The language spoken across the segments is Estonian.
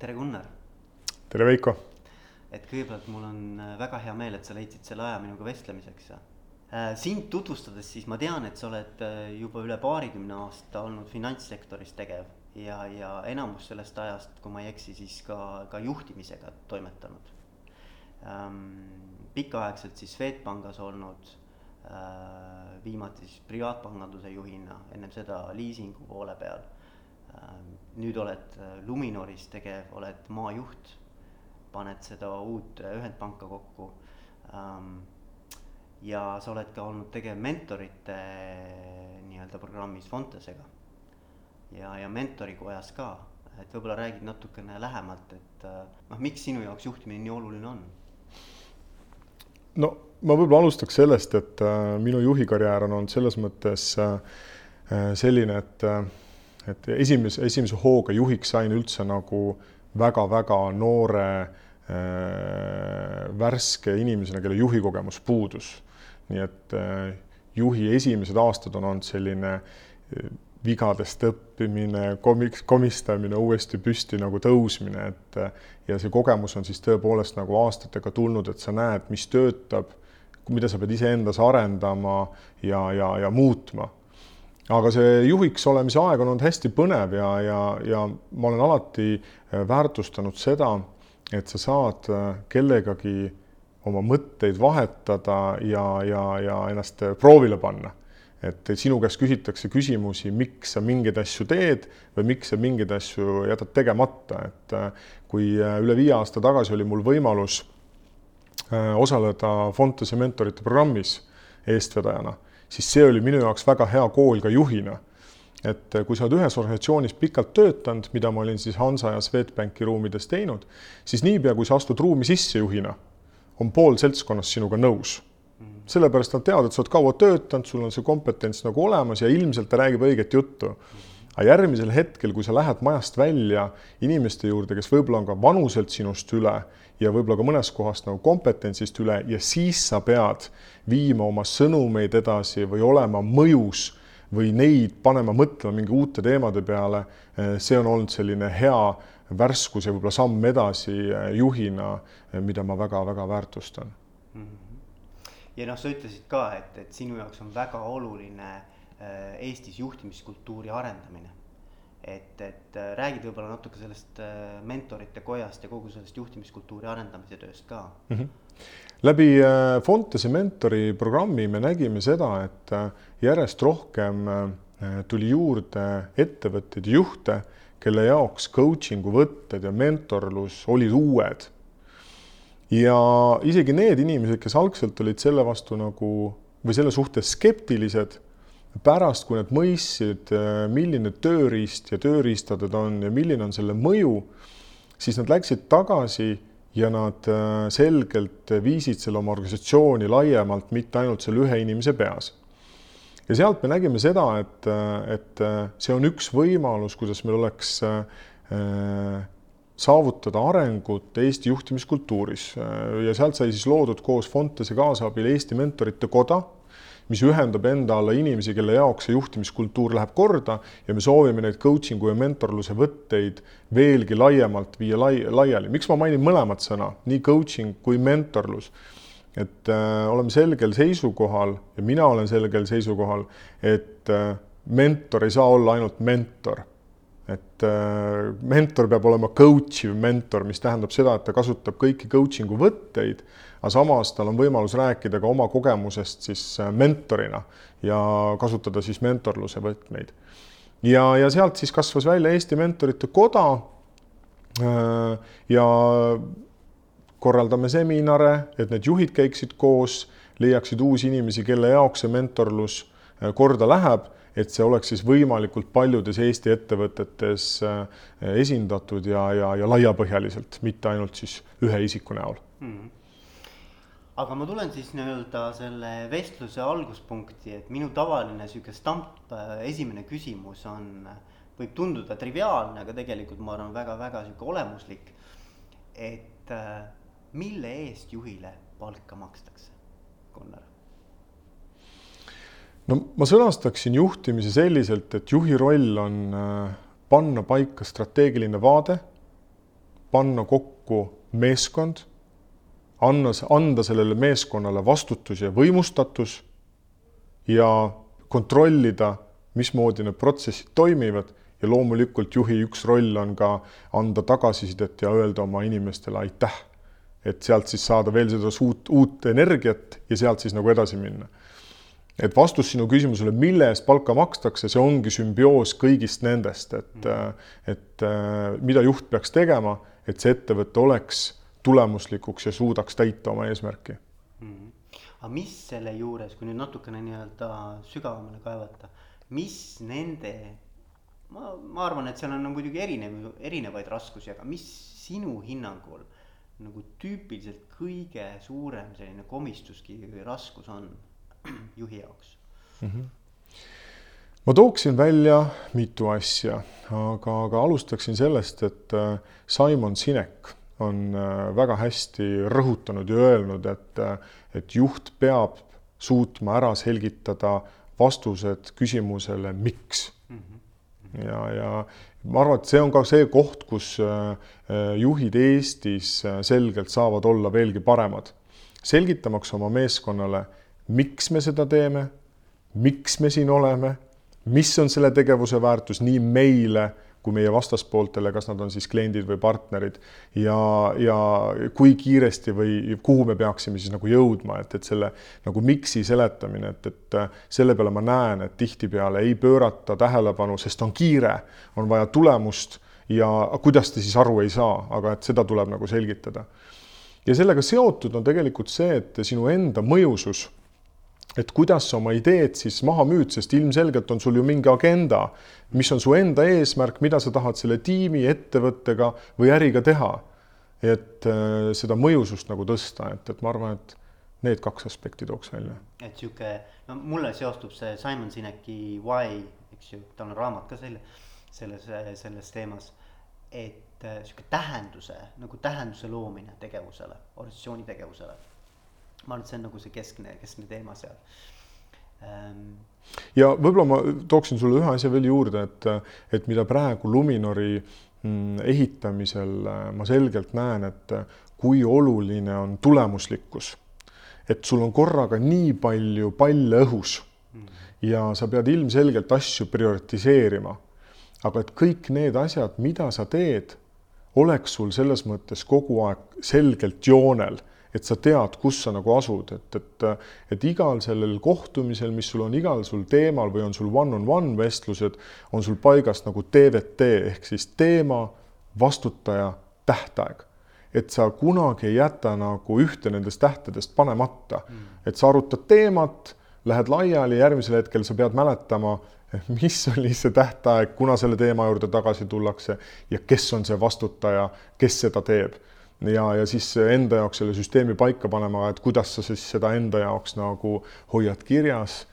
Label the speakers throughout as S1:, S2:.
S1: tere, Gunnar.
S2: tere, Veiko.
S1: et kõigepealt mul on äh, väga hea meel, et sa leidsid selle aja minuga vestlemiseks. Äh, sind tutvustades, siis ma tean, et sa oled äh, juba üle paarikümne aasta olnud finantssektoris tegev ja, ja enamus sellest ajast, kui ma ei eksi, siis ka, ka juhtimisega toimetanud ähm,. pikaaegselt siis Swedbankis olnud viimati siis privaatpanganduse juhina, ennem seda liisingu poole peal. Nüüd oled Luminoris tegev, oled maajuht paned seda uut ühendpanka kokku ähm,. ja sa oled ka olnud tegev mentorite nii-öelda programmis Fontesega ja, ja mentorikojas ka, et võib-olla räägid natukene lähemalt, et noh, miks sinu jaoks juhtimine nii oluline on?
S2: no ma võib-olla alustaks sellest, et äh, minu juhikarjäär on olnud selles mõttes äh, selline, et äh, et esimese, esimese hooga juhiks sain üldse nagu väga-väga noore äh, värske inimesena, kelle juhikogemus puudus. nii et äh, juhi esimesed aastad on olnud selline äh, vigadest õppimine, komiks, komistamine, uuesti püsti nagu tõusmine, et äh, ja see kogemus on siis tõepoolest nagu aastatega tulnud, et sa näed, mis töötab, mida sa pead iseendas arendama ja, ja, ja muutma aga see juhiks olemise aeg on olnud hästi põnev ja, ja, ja ma olen alati äh, väärtustanud seda, et sa saad äh, kellegagi oma mõtteid vahetada ja, ja, ja ennast äh, proovile panna. et sinu käest küsitakse küsimusi, miks sa mingeid asju teed või miks sa mingeid asju jätad tegemata, et kui üle viie aasta tagasi oli mul võimalus osaleda Fontese mentorite programmis eestvedajana siis see oli minu jaoks väga hea kool ka juhina. et kui sa oled ühes organisatsioonis pikalt töötanud, mida ma olin siis Hansa ja Swedbanki ruumides teinud, siis niipea, kui sa astud ruumi sisse juhina, on pool seltskonnast sinuga nõus sellepärast nad teavad, et sa oled kaua töötanud, sul on see kompetents nagu olemas ja ilmselt ta räägib õiget juttu. Aga järgmisel hetkel, kui sa lähed majast välja inimeste juurde, kes võib-olla on ka vanuselt sinust üle ja võib-olla ka mõnes kohas nagu kompetentsist üle ja siis sa pead viima oma sõnumeid edasi või olema mõjus või neid panema mõtlema mingi uute teemade peale. see on olnud selline hea värskus ja võib-olla samm edasi juhina, mida ma väga-väga väärtustan.
S1: -hmm. ja noh, sa ütlesid ka, et, et sinu jaoks on väga oluline Eestis juhtimiskultuuri arendamine et, et äh, räägid võib-olla natuke sellest äh, mentorite kojast ja kogu sellest juhtimiskultuuri arendamise tööst ka mm. -hmm.
S2: läbi äh, Fontese mentori programmi me nägime seda, et järjest rohkem tuli juurde ettevõtteid ja juhte, kelle jaoks coaching'u võtted ja mentorlus olid uued. ja isegi need inimesed, kes algselt olid selle vastu nagu või selle suhtes skeptilised pärast, kui nad mõistsid, äh, milline tööriist ja tööriistaded on ja milline on selle mõju, siis nad läksid tagasi ja nad äh, selgelt viisid selle oma organisatsiooni laiemalt, mitte ainult selle ühe inimese peas. ja sealt me nägime seda, et, äh, et see on üks võimalus, kuidas meil oleks saavutada arengut Eesti juhtimiskultuuris ja sealt sai siis loodud koos Fontese kaasabil Eesti Mentorite Koda mis ühendab enda alla inimesi, kelle jaoks see juhtimiskultuur läheb korda ja me soovime neid coaching'u ja mentorluse võtteid veelgi laiemalt viia lai, laiali. miks ma mainin mõlemat sõna, nii coaching kui mentorlus? et äh, oleme selgel seisukohal ja mina olen selgel seisukohal, et äh, mentor ei saa olla ainult mentor et äh, mentor peab olema coach iv mentor, mis tähendab seda, et ta kasutab kõiki coaching'u võtteid, aga samas tal on võimalus rääkida ka oma kogemusest siis äh, mentorina ja kasutada siis mentorluse võtmeid. ja, ja sealt siis kasvas välja Eesti Mentorite Koda. Äh, ja korraldame seminare, et need juhid käiksid koos, leiaksid uusi inimesi, kelle jaoks see mentorlus korda läheb et see oleks siis võimalikult paljudes Eesti ettevõtetes äh, esindatud ja, ja, ja laiapõhjaliselt, mitte ainult siis ühe isiku näol mm. -hmm
S1: aga ma tulen siis nii-öelda selle vestluse alguspunkti, et minu tavaline sihuke stamp äh, esimene küsimus on, võib tunduda triviaalne, aga tegelikult ma arvan väga-väga sihuke olemuslik. et äh, mille eest juhile palka makstakse, Gunnar?
S2: no ma sõnastaksin juhtimise selliselt, et juhi roll on äh, panna paika strateegiline vaade, panna kokku meeskond, anna, anda sellele meeskonnale vastutus ja võimustatus ja kontrollida, mismoodi need protsessid toimivad ja loomulikult juhi üks roll on ka anda tagasisidet ja öelda oma inimestele aitäh. et sealt siis saada veel seda uut, uut energiat ja sealt siis nagu edasi minna. et vastus sinu küsimusele, mille eest palka makstakse, see ongi sümbioos kõigist nendest, et et mida juht peaks tegema, et see ettevõte oleks tulemuslikuks ja suudaks täita oma eesmärki mm.
S1: -hmm. aga mis selle juures, kui nüüd natukene nii-öelda sügavamale kaevata, mis nende ma, ma arvan, et seal on no, muidugi erinev, erinevaid raskusi, aga mis sinu hinnangul nagu tüüpiliselt kõige suurem selline komistuskivi või raskus on juhi jaoks mm? -hmm
S2: ma tooksin välja mitu asja, aga, aga alustaksin sellest, et äh, Simon Sinek on äh, väga hästi rõhutanud ja öelnud, et, äh, et juht peab suutma ära selgitada vastused küsimusele, miks mm. -hmm ja, ja ma arvan, et see on ka see koht, kus äh, juhid Eestis selgelt saavad olla veelgi paremad, selgitamaks oma meeskonnale, miks me seda teeme, miks me siin oleme, mis on selle tegevuse väärtus nii meile kui meie vastaspooltele, kas nad on siis kliendid või partnerid ja, ja kui kiiresti või kuhu me peaksime siis nagu jõudma, et, et selle nagu miks'i seletamine, et, et selle peale ma näen, et tihtipeale ei pöörata tähelepanu, sest on kiire, on vaja tulemust ja kuidas te siis aru ei saa, aga et seda tuleb nagu selgitada. ja sellega seotud on tegelikult see, et sinu enda mõjusus et kuidas sa oma ideed siis maha müüd, sest ilmselgelt on sul ju mingi agenda, mis on su enda eesmärk, mida sa tahad selle tiimi, ettevõttega või äriga teha. et äh, seda mõjusust nagu tõsta, et, et ma arvan, et need kaks aspekti tooks välja.
S1: et sihuke, no mulle seostub see Simon Sineki Why, eks ju, tal on raamat ka selle, selles, selles teemas. et äh, sihuke tähenduse nagu tähenduse loomine tegevusele, organisatsiooni tegevusele ma arvan, et see on nagu see keskne, keskne teema seal
S2: ähm.. ja võib-olla ma tooksin sulle ühe asja veel juurde, et, et mida praegu Luminori mm, ehitamisel äh, ma selgelt näen, et kui oluline on tulemuslikkus. et sul on korraga nii palju palle õhus mm. ja sa pead ilmselgelt asju prioritiseerima. aga et kõik need asjad, mida sa teed, oleks sul selles mõttes kogu aeg selgelt joonel et sa tead, kus sa nagu asud, et, et, et igal sellel kohtumisel, mis sul on igal sul teemal või on sul one-on-one vestlused, on sul paigas nagu TVT ehk siis teema, vastutaja, tähtaeg. et sa kunagi ei jäta nagu ühte nendest tähtedest panemata mm., et sa arutad teemat, lähed laiali, järgmisel hetkel sa pead mäletama, mis oli see tähtaeg, kuna selle teema juurde tagasi tullakse ja kes on see vastutaja, kes seda teeb ja, ja siis enda jaoks selle süsteemi paika panema, et kuidas sa siis seda enda jaoks nagu hoiad kirjas,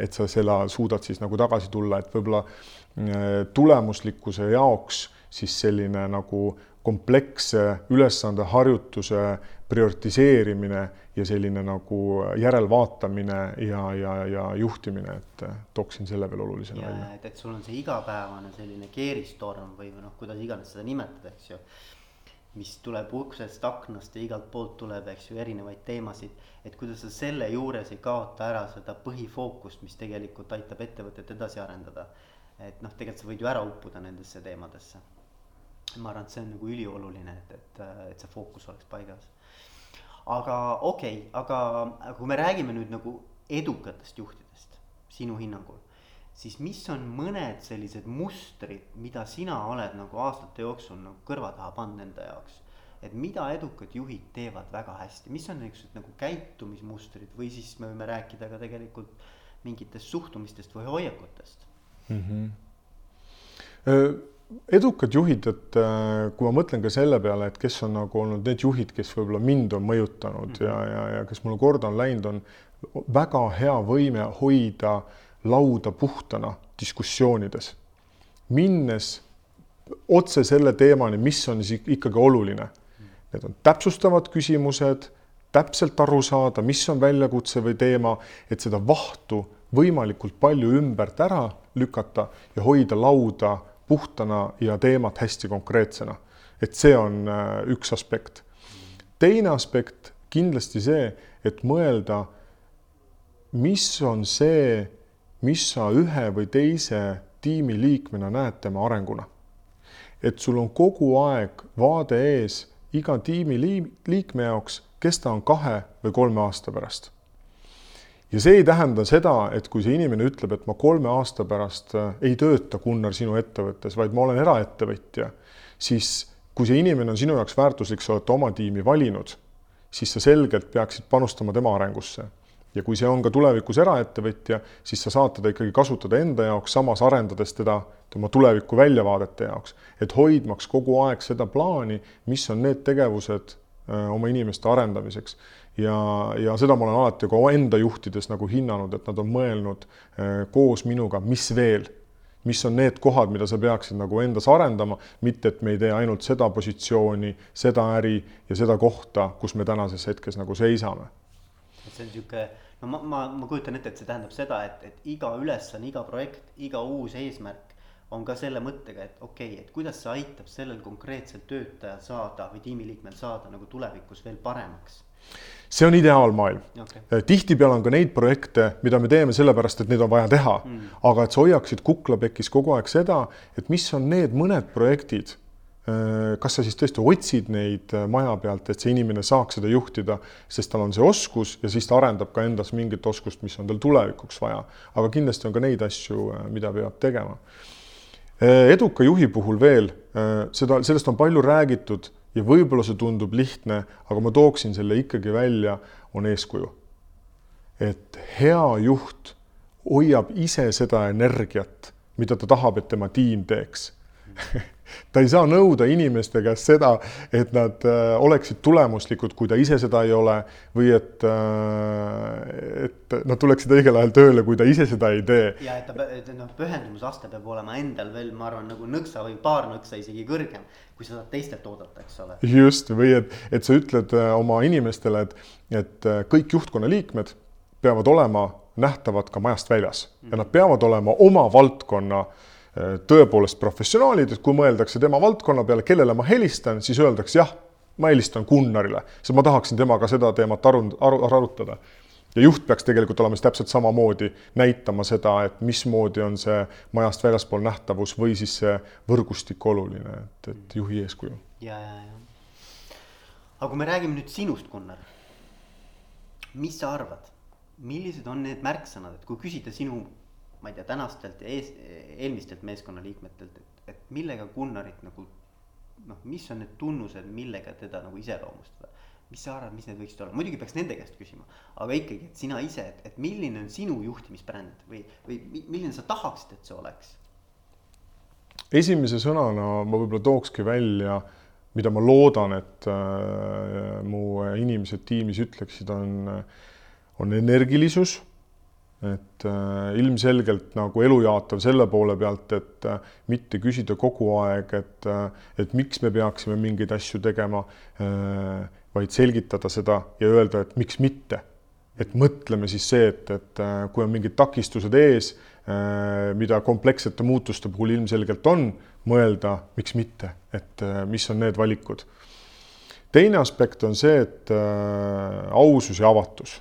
S2: et sa selle suudad siis nagu tagasi tulla, et võib-olla äh, tulemuslikkuse jaoks siis selline nagu kompleksse ülesande harjutuse prioritiseerimine ja selline nagu järelvaatamine ja, ja, ja juhtimine, et tooksin selle veel olulisena välja.
S1: et, et sul on see igapäevane selline keeristorm või, või noh, kuidas iganes seda nimetada, eks ju mis tuleb uksest, aknast ja igalt poolt tuleb, eks ju, erinevaid teemasid. et kuidas sa selle juures ei kaota ära seda põhifookust, mis tegelikult aitab ettevõtet edasi arendada. et noh, tegelikult sa võid ju ära uppuda nendesse teemadesse. ma arvan, et see on nagu ülioluline, et, et, et see fookus oleks paigas. aga okei okay,, aga kui me räägime nüüd nagu edukatest juhtidest, sinu hinnangul siis mis on mõned sellised mustrid, mida sina oled nagu aastate jooksul nagu kõrva taha pannud enda jaoks? et mida edukad juhid teevad väga hästi, mis on niisugused nagu käitumismustrid või siis me võime rääkida ka tegelikult mingitest suhtumistest või hoiakutest mm?
S2: -hmm. edukad juhid, et äh, kui ma mõtlen ka selle peale, et kes on nagu olnud need juhid, kes võib-olla mind on mõjutanud mm -hmm. ja, ja, ja kes mulle korda on läinud, on väga hea võime hoida äh, lauda puhtana diskussioonides, minnes otse selle teemani, mis on siis ikkagi oluline. Need on täpsustavad küsimused, täpselt aru saada, mis on väljakutse või teema, et seda vahtu võimalikult palju ümbert ära lükata ja hoida lauda puhtana ja teemat hästi konkreetsena. et see on äh, üks aspekt. teine aspekt kindlasti see, et mõelda, mis on see, mis sa ühe või teise tiimiliikmena näed tema arenguna. et sul on kogu aeg vaade ees iga tiimi liikme jaoks, kes ta on kahe või kolme aasta pärast ja see ei tähenda seda, et kui see inimene ütleb, et ma kolme aasta pärast äh, ei tööta, Gunnar, sinu ettevõttes, vaid ma olen eraettevõtja, siis kui see inimene on sinu jaoks väärtuslik, sa oled oma tiimi valinud, siis sa selgelt peaksid panustama tema arengusse. Ja kui see on ka tulevikus eraettevõtja, siis sa saad teda ikkagi kasutada enda jaoks, samas arendades teda tema tuleviku väljavaadete jaoks, et hoidmaks kogu aeg seda plaani, mis on need tegevused äh, oma inimeste arendamiseks ja, ja seda ma olen alati ka enda juhtides nagu hinnanud, et nad on mõelnud eh, koos minuga, mis veel, mis on need kohad, mida sa peaksid nagu endas arendama, mitte et me ei tee ainult seda positsiooni, seda äri ja seda kohta, kus me tänases hetkes nagu seisame.
S1: See on niisugune, no ma, ma, ma kujutan ette, et see tähendab seda, et, et iga ülesanne, iga projekt, iga uus eesmärk on ka selle mõttega, et okei okay,, et kuidas see aitab sellel konkreetsel töötajal saada või tiimiliikmel saada nagu tulevikus veel paremaks.
S2: See on ideaalmaailm okay.. Äh, tihtipeale on ka neid projekte, mida me teeme sellepärast, et neid on vaja teha. Mm., aga et sa hoiaksid kuklapekis kogu aeg seda, et mis on need mõned projektid, kas sa siis tõesti otsid neid äh, maja pealt, et see inimene saaks seda juhtida, sest tal on see oskus ja siis ta arendab ka endas mingit oskust, mis on tal tulevikuks vaja. aga kindlasti on ka neid asju, mida peab tegema. eduka juhi puhul veel, seda, sellest on palju räägitud ja võib-olla see tundub lihtne, aga ma tooksin selle ikkagi välja, on eeskuju. et hea juht hoiab ise seda energiat, mida ta tahab, et tema tiim teeks ta ei saa nõuda inimeste käest seda, et nad äh, oleksid tulemuslikud, kui ta ise seda ei ole või et, äh, et nad tuleksid õigel ajal tööle, kui ta ise seda ei tee.
S1: ja et ta, et noh, pühendumusaste peab olema endal veel, ma arvan, nagu nõksa või paar nõksa isegi kõrgem, kui sa saad teistelt oodata, eks ole.
S2: just, või et, et sa ütled äh, oma inimestele, et, et kõik juhtkonna liikmed peavad olema nähtavad ka majast väljas ja nad peavad olema oma valdkonna Äh, tõepoolest professionaalid, et kui mõeldakse tema valdkonna peale, kellele ma helistan, siis öeldakse jah, ma helistan Gunnarile, sest ma tahaksin temaga seda teemat aru, aru, arutada. ja juht peaks tegelikult olema siis täpselt samamoodi näitama seda, et mismoodi on see majast väljaspool nähtavus või siis see võrgustik oluline, et, et juhi eeskuju.
S1: ja, ja, ja. aga kui me räägime nüüd sinust, Gunnar, mis sa arvad, millised on need märksõnad, et kui küsida sinu ma ei tea, tänastelt ja ees, eelmistelt meeskonnaliikmetelt, et, et millega Gunnarit nagu noh, mis on need tunnused, millega teda nagu iseloomustada. mis sa arvad, mis need võiksid olla, muidugi peaks nende käest küsima, aga ikkagi, et sina ise, et, et milline on sinu juhtimisbränd või, või milline sa tahaksid, et see oleks?
S2: esimese sõnana ma võib-olla tookski välja, mida ma loodan, et äh, mu inimesed tiimis ütleksid, on, on energilisus et äh, ilmselgelt nagu elujaatav selle poole pealt, et äh, mitte küsida kogu aeg, et äh,, et miks me peaksime mingeid asju tegema äh,, vaid selgitada seda ja öelda, et miks mitte. et mõtleme siis see, et, et äh, kui on mingid takistused ees äh,, mida komplekssete muutuste puhul ilmselgelt on, mõelda, miks mitte, et äh, mis on need valikud. teine aspekt on see, et äh, ausus ja avatus,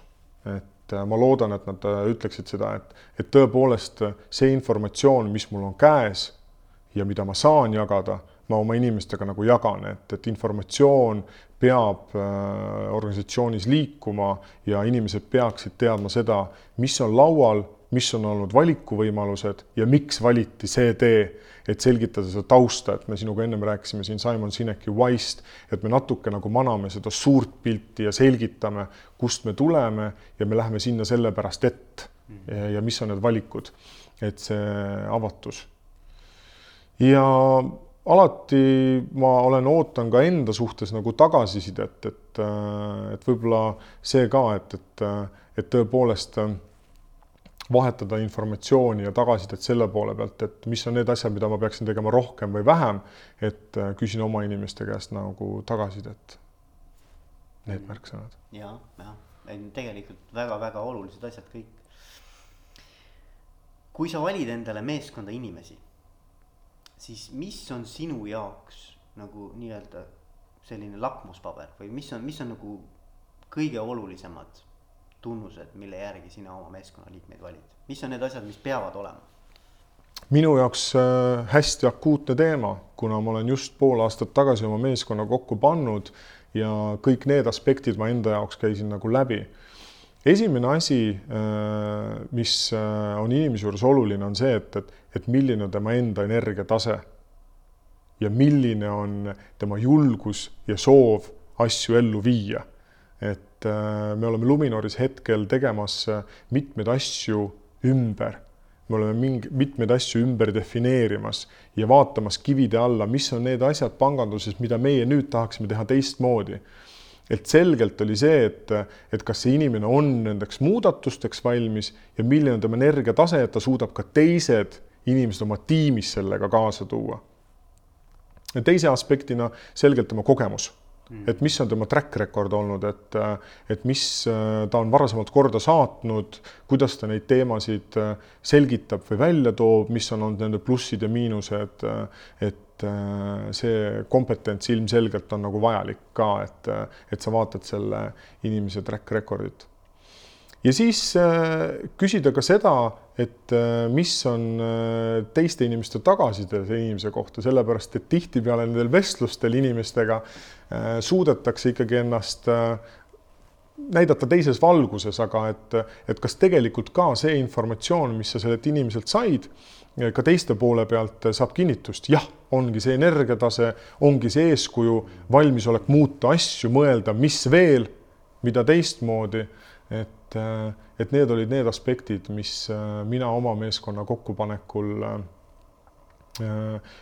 S2: et et äh, ma loodan, et nad äh, ütleksid seda, et, et tõepoolest äh, see informatsioon, mis mul on käes ja mida ma saan jagada, ma oma inimestega nagu jagan, et, et informatsioon peab organisatsioonis liikuma ja inimesed peaksid teadma seda, mis on laual, mis on olnud valikuvõimalused ja miks valiti see tee et selgitada seda tausta, et me sinuga ennem rääkisime siin Simon Sineki Why'st, et me natuke nagu maname seda suurt pilti ja selgitame, kust me tuleme ja me läheme sinna sellepärast, et ja, ja mis on need valikud, et see avatus. ja alati ma olen, ootan ka enda suhtes nagu tagasisidet, et, et võib-olla see ka, et, et, et tõepoolest vahetada informatsiooni ja tagasisidet selle poole pealt, et mis on need asjad, mida ma peaksin tegema rohkem või vähem, et äh, küsin oma inimeste käest nagu tagasisidet. Need märksõnad.
S1: ja, jah, tegelikult väga-väga olulised asjad kõik. kui sa valid endale meeskonda inimesi, siis mis on sinu jaoks nagu nii-öelda selline lakmuspaber või mis on, mis on nagu kõige olulisemad tunnused, mille järgi sina oma meeskonnaliikmeid valid, mis on need asjad, mis peavad olema?
S2: minu jaoks äh, hästi akuutne teema, kuna ma olen just pool aastat tagasi oma meeskonna kokku pannud ja kõik need aspektid ma enda jaoks käisin nagu läbi. esimene asi, äh, mis äh, on inimese juures oluline, on see, et, et, et milline on tema enda energiatase ja milline on tema julgus ja soov asju ellu viia. Et me oleme Luminoris hetkel tegemas mitmeid asju ümber me oleme mingi, mitmeid asju ümber defineerimas ja vaatamas kivide alla, mis on need asjad panganduses, mida meie nüüd tahaksime teha teistmoodi. et selgelt oli see, et, et kas see inimene on nendeks muudatusteks valmis ja milline on tema energiatase, et ta suudab ka teised inimesed oma tiimis sellega kaasa tuua. teise aspektina selgelt oma kogemus. Et mis on tema track record olnud, et, et mis äh, ta on varasemalt korda saatnud, kuidas ta neid teemasid äh, selgitab või välja toob, mis on olnud nende plussid ja miinused, äh, et see kompetents ilmselgelt on nagu vajalik ka, et, et sa vaatad selle inimese track record'it ja siis äh, küsida ka seda, et äh, mis on äh, teiste inimeste tagasiside selle inimese kohta, sellepärast et tihtipeale nendel vestlustel inimestega suudetakse ikkagi ennast näidata teises valguses, aga et, et kas tegelikult ka see informatsioon, mis sa sellelt inimeselt said, ka teiste poole pealt saab kinnitust, jah, ongi see energiatase, ongi see eeskuju, valmisolek muuta asju, mõelda, mis veel, mida teistmoodi, et et, äh, et need olid need aspektid, mis äh, mina oma meeskonna kokkupanekul äh,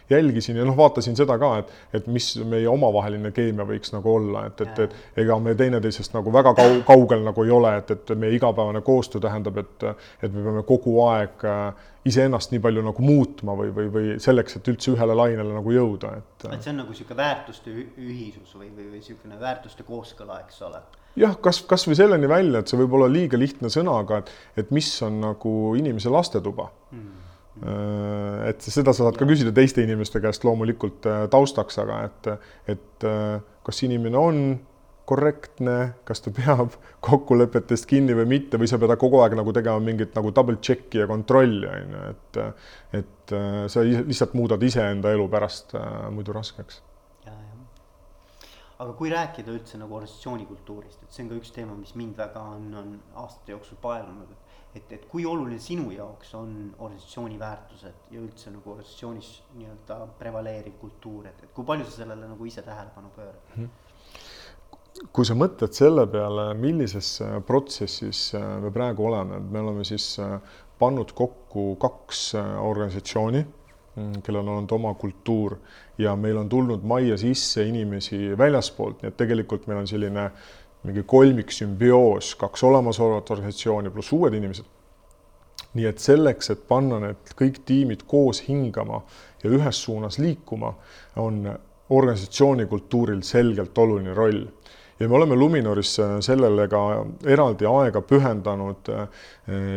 S2: jälgisin ja noh, vaatasin seda ka, et, et mis meie omavaheline keemia võiks nagu olla, et, et, et ega me teineteisest nagu väga kau-, kaugel nagu ei ole, et, et meie igapäevane koostöö tähendab, et, et me peame kogu aeg iseennast nii palju nagu muutma või, või, või selleks, et üldse ühele lainele nagu jõuda,
S1: et. et see on nagu niisugune väärtuste ühisus või, või, või niisugune väärtuste kooskõla, eks ole
S2: jah, kas, kasvõi selleni välja, et see võib olla liiga lihtne sõna, aga et, et mis on nagu inimese lastetuba mm. et seda sa saad ka küsida teiste inimeste käest loomulikult äh, taustaks, aga et, et äh, kas inimene on korrektne, kas ta peab kokkulepetest kinni või mitte või sa pead kogu aeg nagu tegema mingit nagu double check'i ja kontrolli on ju, et et sa lihtsalt muudad iseenda elu pärast muidu raskeks
S1: aga kui rääkida üldse nagu organisatsiooni kultuurist, et see on ka üks teema, mis mind väga on, on aastate jooksul paelunud, et, et kui oluline sinu jaoks on organisatsiooni väärtused ja üldse nagu organisatsioonis nii-öelda prevaleeriv kultuur, et, et kui palju sa sellele nagu ise tähelepanu pöörad mm? -hmm
S2: kui sa mõtled selle peale, millises protsessis äh, me praegu oleme, me oleme siis äh, pannud kokku kaks äh, organisatsiooni kellel on olnud oma kultuur ja meil on tulnud majja sisse inimesi väljaspoolt, nii et tegelikult meil on selline mingi kolmiksümbioos, kaks olemasolevat organisatsiooni pluss uued inimesed. nii et selleks, et panna need kõik tiimid koos hingama ja ühes suunas liikuma, on organisatsiooni kultuuril selgelt oluline roll ja me oleme Luminoris sellele ka eraldi aega pühendanud äh,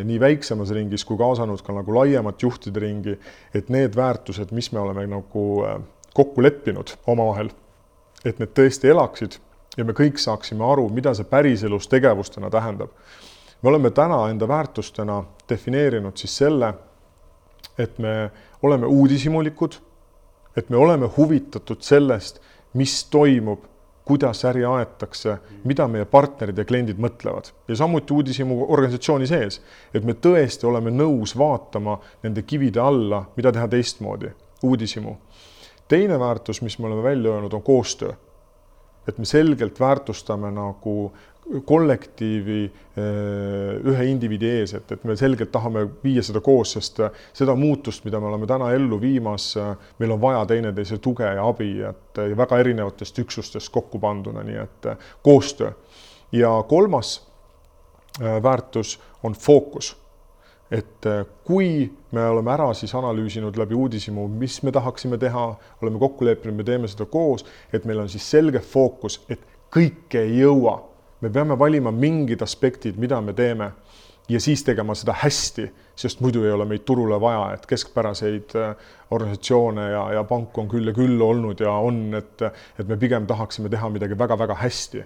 S2: nii väiksemas ringis kui kaasanud ka nagu laiemat juhtide ringi, et need väärtused, mis me oleme nagu äh, kokku leppinud omavahel, et need tõesti elaksid ja me kõik saaksime aru, mida see päriselus tegevustena tähendab. me oleme täna enda väärtustena defineerinud siis selle, et me oleme uudishimulikud, et me oleme huvitatud sellest, mis toimub kuidas äri aetakse, mida meie partnerid ja kliendid mõtlevad ja samuti uudishimu organisatsiooni sees, et me tõesti oleme nõus vaatama nende kivide alla, mida teha teistmoodi, uudishimu. teine väärtus, mis me oleme välja öelnud, on koostöö. et me selgelt väärtustame nagu kollektiivi eh, ühe indiviidi ees, et, et me selgelt tahame viia seda koos, sest eh, seda muutust, mida me oleme täna ellu viimas, eh, meil on vaja teineteise tuge ja abi, et väga erinevatest üksustest kokku panduna, nii et koostöö. ja kolmas väärtus on fookus. et kui me oleme ära siis analüüsinud läbi uudishimu, mis me tahaksime teha, oleme kokku leppinud, me teeme seda koos, et meil on siis selge fookus, et kõike ei jõua me peame valima mingid aspektid, mida me teeme ja siis tegema seda hästi, sest muidu ei ole meid turule vaja, et keskpäraseid äh, organisatsioone ja, ja panku on küll ja küll olnud ja on, et, et me pigem tahaksime teha midagi väga-väga hästi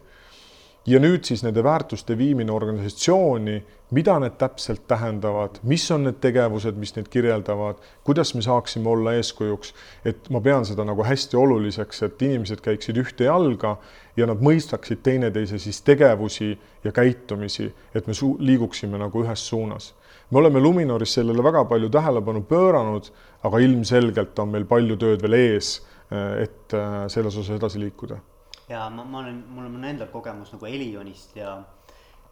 S2: ja nüüd siis nende väärtuste viimine organisatsiooni, mida need täpselt tähendavad, mis on need tegevused, mis neid kirjeldavad, kuidas me saaksime olla eeskujuks, et ma pean seda nagu hästi oluliseks, et inimesed käiksid ühte jalga ja nad mõistaksid teineteise siis tegevusi ja käitumisi, et me liiguksime nagu ühes suunas. me oleme Luminoris sellele väga palju tähelepanu pööranud, aga ilmselgelt on meil palju tööd veel ees, et äh, selles osas edasi liikuda
S1: ja ma, ma olen, mul on endal kogemus nagu Elionist ja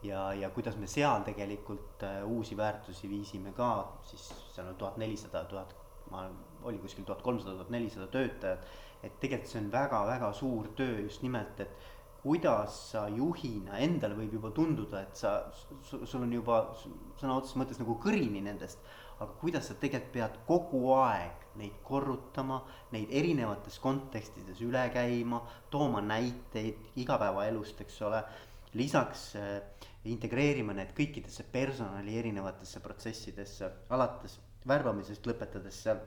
S1: ja, ja kuidas me seal tegelikult äh, uusi väärtusi viisime ka, siis seal on tuhat nelisada, tuhat, ma, oli kuskil tuhat kolmsada, tuhat nelisada töötajat. et tegelikult see on väga-väga suur töö just nimelt, et kuidas sa juhina, endale võib juba tunduda, et sa, sul on juba sõna otseses mõttes nagu kõrini nendest aga kuidas sa tegelikult pead kogu aeg neid korrutama, neid erinevates kontekstides üle käima, tooma näiteid igapäevaelust, eks ole. lisaks äh, integreerima need kõikidesse personali erinevatesse protsessidesse, alates värbamisest lõpetades seal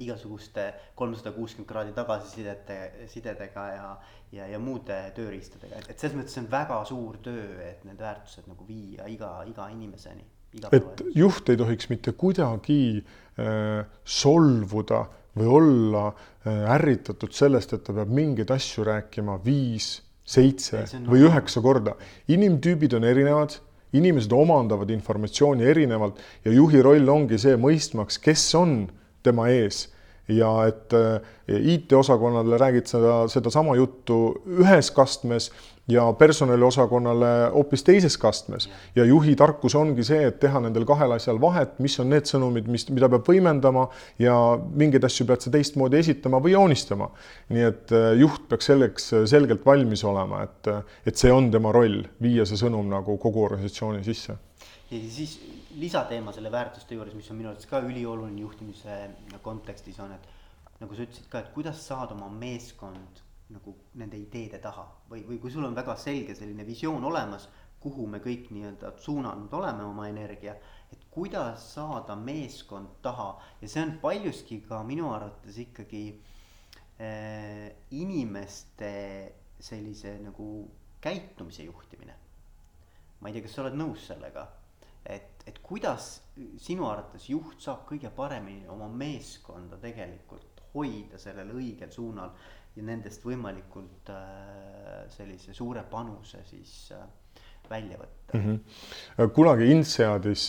S1: igasuguste kolmsada kuuskümmend kraadi tagasisidete, sidedega ja, ja, ja muude tööriistadega, et, et selles mõttes see on väga suur töö, et need väärtused nagu viia iga, iga inimeseni
S2: et juht ei tohiks mitte kuidagi äh, solvuda või olla äh, ärritatud sellest, et ta peab mingeid asju rääkima viis, seitse või üheksa korda. inimtüübid on erinevad, inimesed omandavad informatsiooni erinevalt ja juhi roll ongi see, mõistmaks, kes on tema ees. Ja et äh, IT-osakonnale räägid seda, sedasama juttu ühes kastmes ja personaliosakonnale hoopis teises kastmes. ja juhi tarkus ongi see, et teha nendel kahel asjal vahet, mis on need sõnumid, mis, mida peab võimendama ja mingeid asju pead sa teistmoodi esitama või joonistama. nii et äh, juht peaks selleks äh, selgelt valmis olema, et, äh, et see on tema roll, viia see sõnum nagu kogu organisatsiooni sisse.
S1: ja siis lisateema selle väärtuste juures, mis on minu arvates ka ülioluline juhtimise kontekstis on, et nagu sa ütlesid ka, et kuidas saada oma meeskond nagu nende ideede taha. Või, või kui sul on väga selge selline visioon olemas, kuhu me kõik nii-öelda suunanud oleme oma energia, et kuidas saada meeskond taha. Ja see on paljuski ka minu arvates ikkagi äh, inimeste sellise nagu käitumise juhtimine. ma ei tea, kas sa oled nõus sellega, et, et kuidas sinu arvates juht saab kõige paremini oma meeskonda tegelikult hoida sellel õigel suunal ja nendest võimalikult äh, sellise suure panuse siis äh, välja võtta mm.
S2: -hmm. kunagi INSEADis,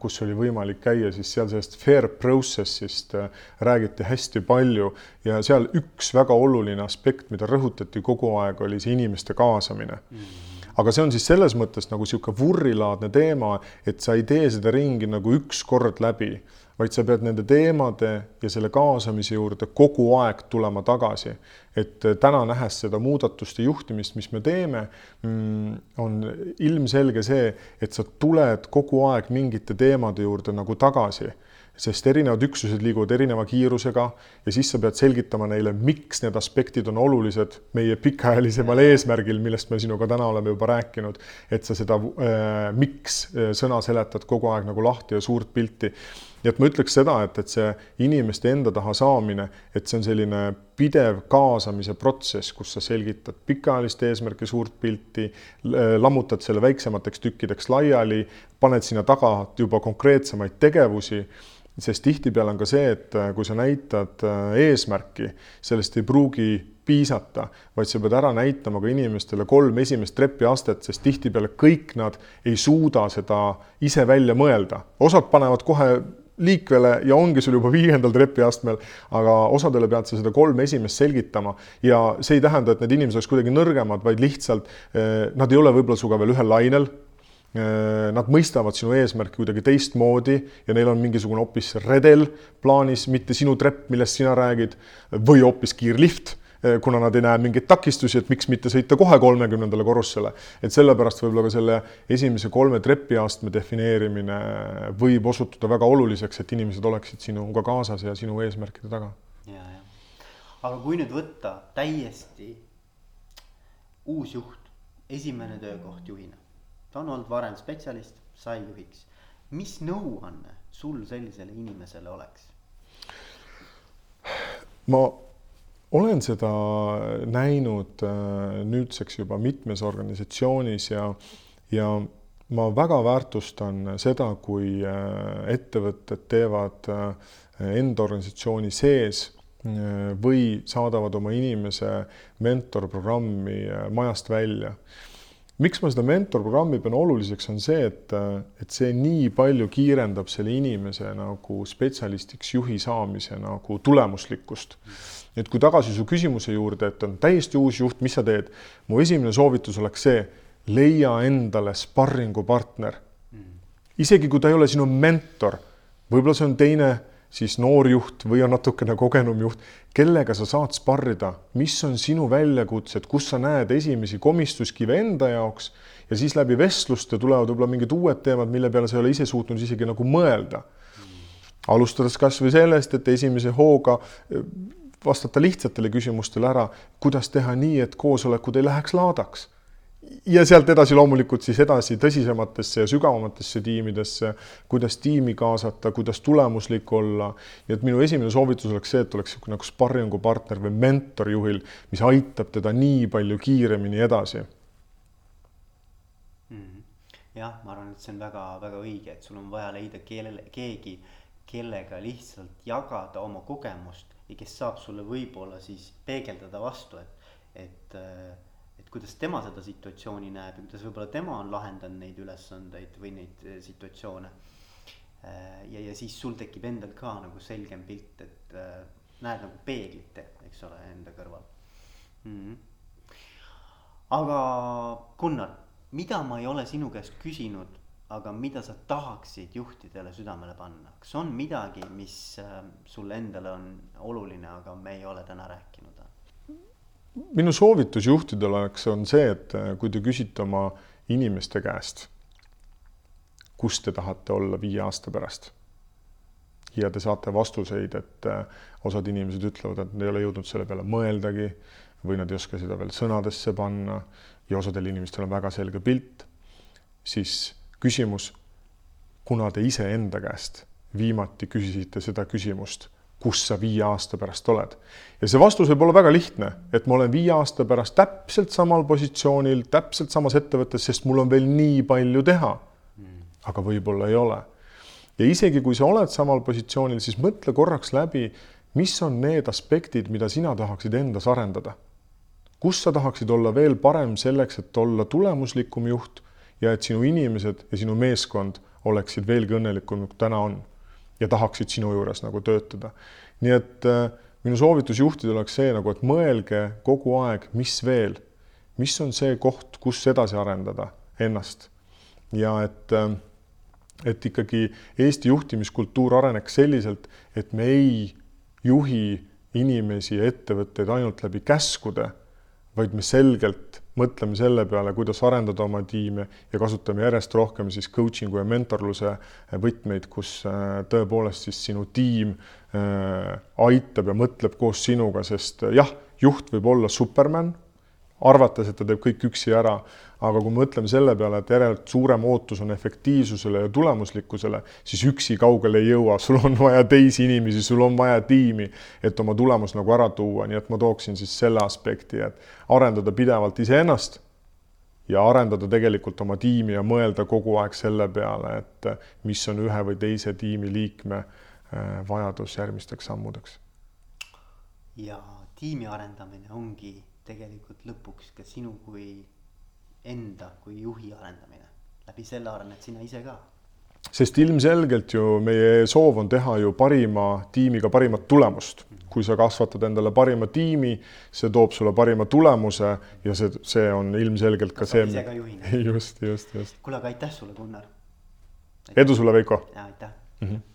S2: kus oli võimalik käia, siis seal sellest fair process'ist räägiti hästi palju ja seal üks väga oluline aspekt, mida rõhutati kogu aeg, oli see inimeste kaasamine mm. -hmm aga see on siis selles mõttes nagu niisugune vurrilaadne teema, et sa ei tee seda ringi nagu üks kord läbi vaid sa pead nende teemade ja selle kaasamise juurde kogu aeg tulema tagasi. et eh, täna nähes seda muudatuste juhtimist, mis me teeme, mm, on ilmselge see, et sa tuled kogu aeg mingite teemade juurde nagu tagasi. Sest erinevad üksused liiguvad erineva kiirusega ja siis sa pead selgitama neile, miks need aspektid on olulised meie pikaajalisemal eesmärgil, millest me sinuga täna oleme juba rääkinud, et sa seda äh, miks äh, sõna seletad kogu aeg nagu lahti ja suurt pilti nii et ma ütleks seda, et, et see inimeste enda taha saamine, et see on selline pidev kaasamise protsess, kus sa selgitad pikaajalist eesmärki, suurt pilti, lammutad selle väiksemateks tükkideks laiali, paned sinna taga juba konkreetsemaid tegevusi sest tihtipeale on ka see, et kui sa näitad äh, eesmärki, sellest ei pruugi piisata, vaid sa pead ära näitama ka inimestele kolm esimest trepiastet, sest tihtipeale kõik nad ei suuda seda ise välja mõelda. osad panevad kohe liikvele ja ongi sul juba viiendal trepiastmel, aga osadele pead sa seda kolme esimest selgitama ja see ei tähenda, et need inimesed oleks kuidagi nõrgemad, vaid lihtsalt eh, nad ei ole võib-olla sinuga veel ühel lainel. Eh, nad mõistavad sinu eesmärki kuidagi teistmoodi ja neil on mingisugune hoopis redel plaanis, mitte sinu trepp, millest sina räägid, või hoopis kiirlift kuna nad ei näe mingeid takistusi, et miks mitte sõita kohe kolmekümnendale korrusele. et sellepärast võib-olla ka selle esimese kolme trepiastme defineerimine võib osutuda väga oluliseks, et inimesed oleksid sinuga kaasas ja sinu eesmärkide taga.
S1: ja, ja, aga kui nüüd võtta täiesti uus juht, esimene töökoht juhina, ta on olnud varem spetsialist, sai juhiks. mis nõuanne sul sellisele inimesele oleks?
S2: ma olen seda näinud äh, nüüdseks juba mitmes organisatsioonis ja, ja ma väga väärtustan seda, kui äh, ettevõtted teevad äh, enda organisatsiooni sees või saadavad oma inimese mentorprogrammi majast välja miks ma seda mentorprogrammi pean oluliseks, on see, et, et see nii palju kiirendab selle inimese nagu spetsialistiks juhi saamise nagu tulemuslikkust. et kui tagasi su küsimuse juurde, et on täiesti uus juht, mis sa teed? mu esimene soovitus oleks see, leia endale sparringupartner. isegi kui ta ei ole sinu mentor, võib-olla see on teine siis noor juht või on natukene kogenum juht, kellega sa saad sparrida, mis on sinu väljakutsed, kus sa näed esimesi komistuskive enda jaoks ja siis läbi vestluste tulevad võib-olla mingid uued teemad, mille peale sa ei ole ise suutnud isegi nagu mõelda. alustades kasvõi sellest, et esimese hooga eh, vastata lihtsatele küsimustele ära, kuidas teha nii, et koosolekud ei läheks laadaks ja sealt edasi loomulikult siis edasi tõsisematesse ja sügavamatesse tiimidesse, kuidas tiimi kaasata, kuidas tulemuslik olla. nii et minu esimene soovitus oleks see, et oleks niisugune nagu sparringupartner või mentor juhil, mis aitab teda nii palju kiiremini edasi mm.
S1: jah, ma arvan, et see on väga-väga õige, et sul on vaja leida keelele, keegi, kellega lihtsalt jagada oma kogemust ja kes saab sulle võib-olla siis peegeldada vastu, et, et äh, kuidas tema seda situatsiooni näeb ja kuidas võib-olla tema on lahendanud neid ülesandeid või neid eh, situatsioone. Eh, ja, ja siis sul tekib endal ka nagu selgem pilt, et äh, näed nagu peeglit, eks ole, enda kõrval mm. -hmm. aga Gunnar, mida ma ei ole sinu käest küsinud, aga mida sa tahaksid juhtidele südamele panna, kas on midagi, mis sulle endale on oluline, aga me ei ole täna rääkinud?
S2: Minu soovitus juhtidele oleks, on see, et äh, kui te küsite oma inimeste käest, kus te tahate olla viie aasta pärast ja te saate vastuseid, et äh, osad inimesed ütlevad, et nad ei ole jõudnud selle peale mõeldagi või nad ei oska seda veel sõnadesse panna ja osadel inimestel on väga selge pilt, siis küsimus, kuna te iseenda käest viimati küsisite seda küsimust kus sa viie aasta pärast oled. ja see vastus võib olla väga lihtne, et ma olen viie aasta pärast täpselt samal positsioonil, täpselt samas ettevõttes, sest mul on veel nii palju teha. aga võib-olla ei ole. ja isegi kui sa oled samal positsioonil, siis mõtle korraks läbi, mis on need aspektid, mida sina tahaksid endas arendada. kus sa tahaksid olla veel parem selleks, et olla tulemuslikum juht ja et sinu inimesed ja sinu meeskond oleksid veelgi õnnelikum, kui täna on ja tahaksid sinu juures nagu töötada. nii et äh, minu soovitus juhtidele oleks see nagu, et mõelge kogu aeg, mis veel, mis on see koht, kus edasi arendada ennast ja et äh, et ikkagi Eesti juhtimiskultuur areneks selliselt, et me ei juhi inimesi ja ettevõtteid ainult läbi käskude, vaid me selgelt mõtleme selle peale, kuidas arendada oma tiime ja kasutame järjest rohkem siis coaching'u ja mentorluse võtmeid, kus äh, tõepoolest siis sinu tiim äh, aitab ja mõtleb koos sinuga, sest jah, juht võib olla superman arvates, et ta teeb kõik üksi ära, aga kui me mõtleme selle peale, et järelikult suurem ootus on efektiivsusele ja tulemuslikkusele, siis üksi kaugele ei jõua, sul on vaja teisi inimesi, sul on vaja tiimi, et oma tulemus nagu ära tuua, nii et ma tooksin siis selle aspekti, et arendada pidevalt iseennast ja arendada tegelikult oma tiimi ja mõelda kogu aeg selle peale, et mis on ühe või teise tiimiliikme äh, vajadus järgmisteks sammudeks.
S1: ja tiimi arendamine ongi tegelikult lõpuks ka sinu kui enda kui juhi arendamine. läbi selle arened sina ise ka.
S2: sest ilmselgelt ju meie soov on teha ju parima tiimiga parimat tulemust. kui sa kasvatad endale parima tiimi, see toob sulle parima tulemuse ja see, see on ilmselgelt ka see. just, just, just.
S1: kuule, aga aitäh sulle, Gunnar.
S2: edu sulle, Veiko.
S1: ja aitäh
S2: mm. -hmm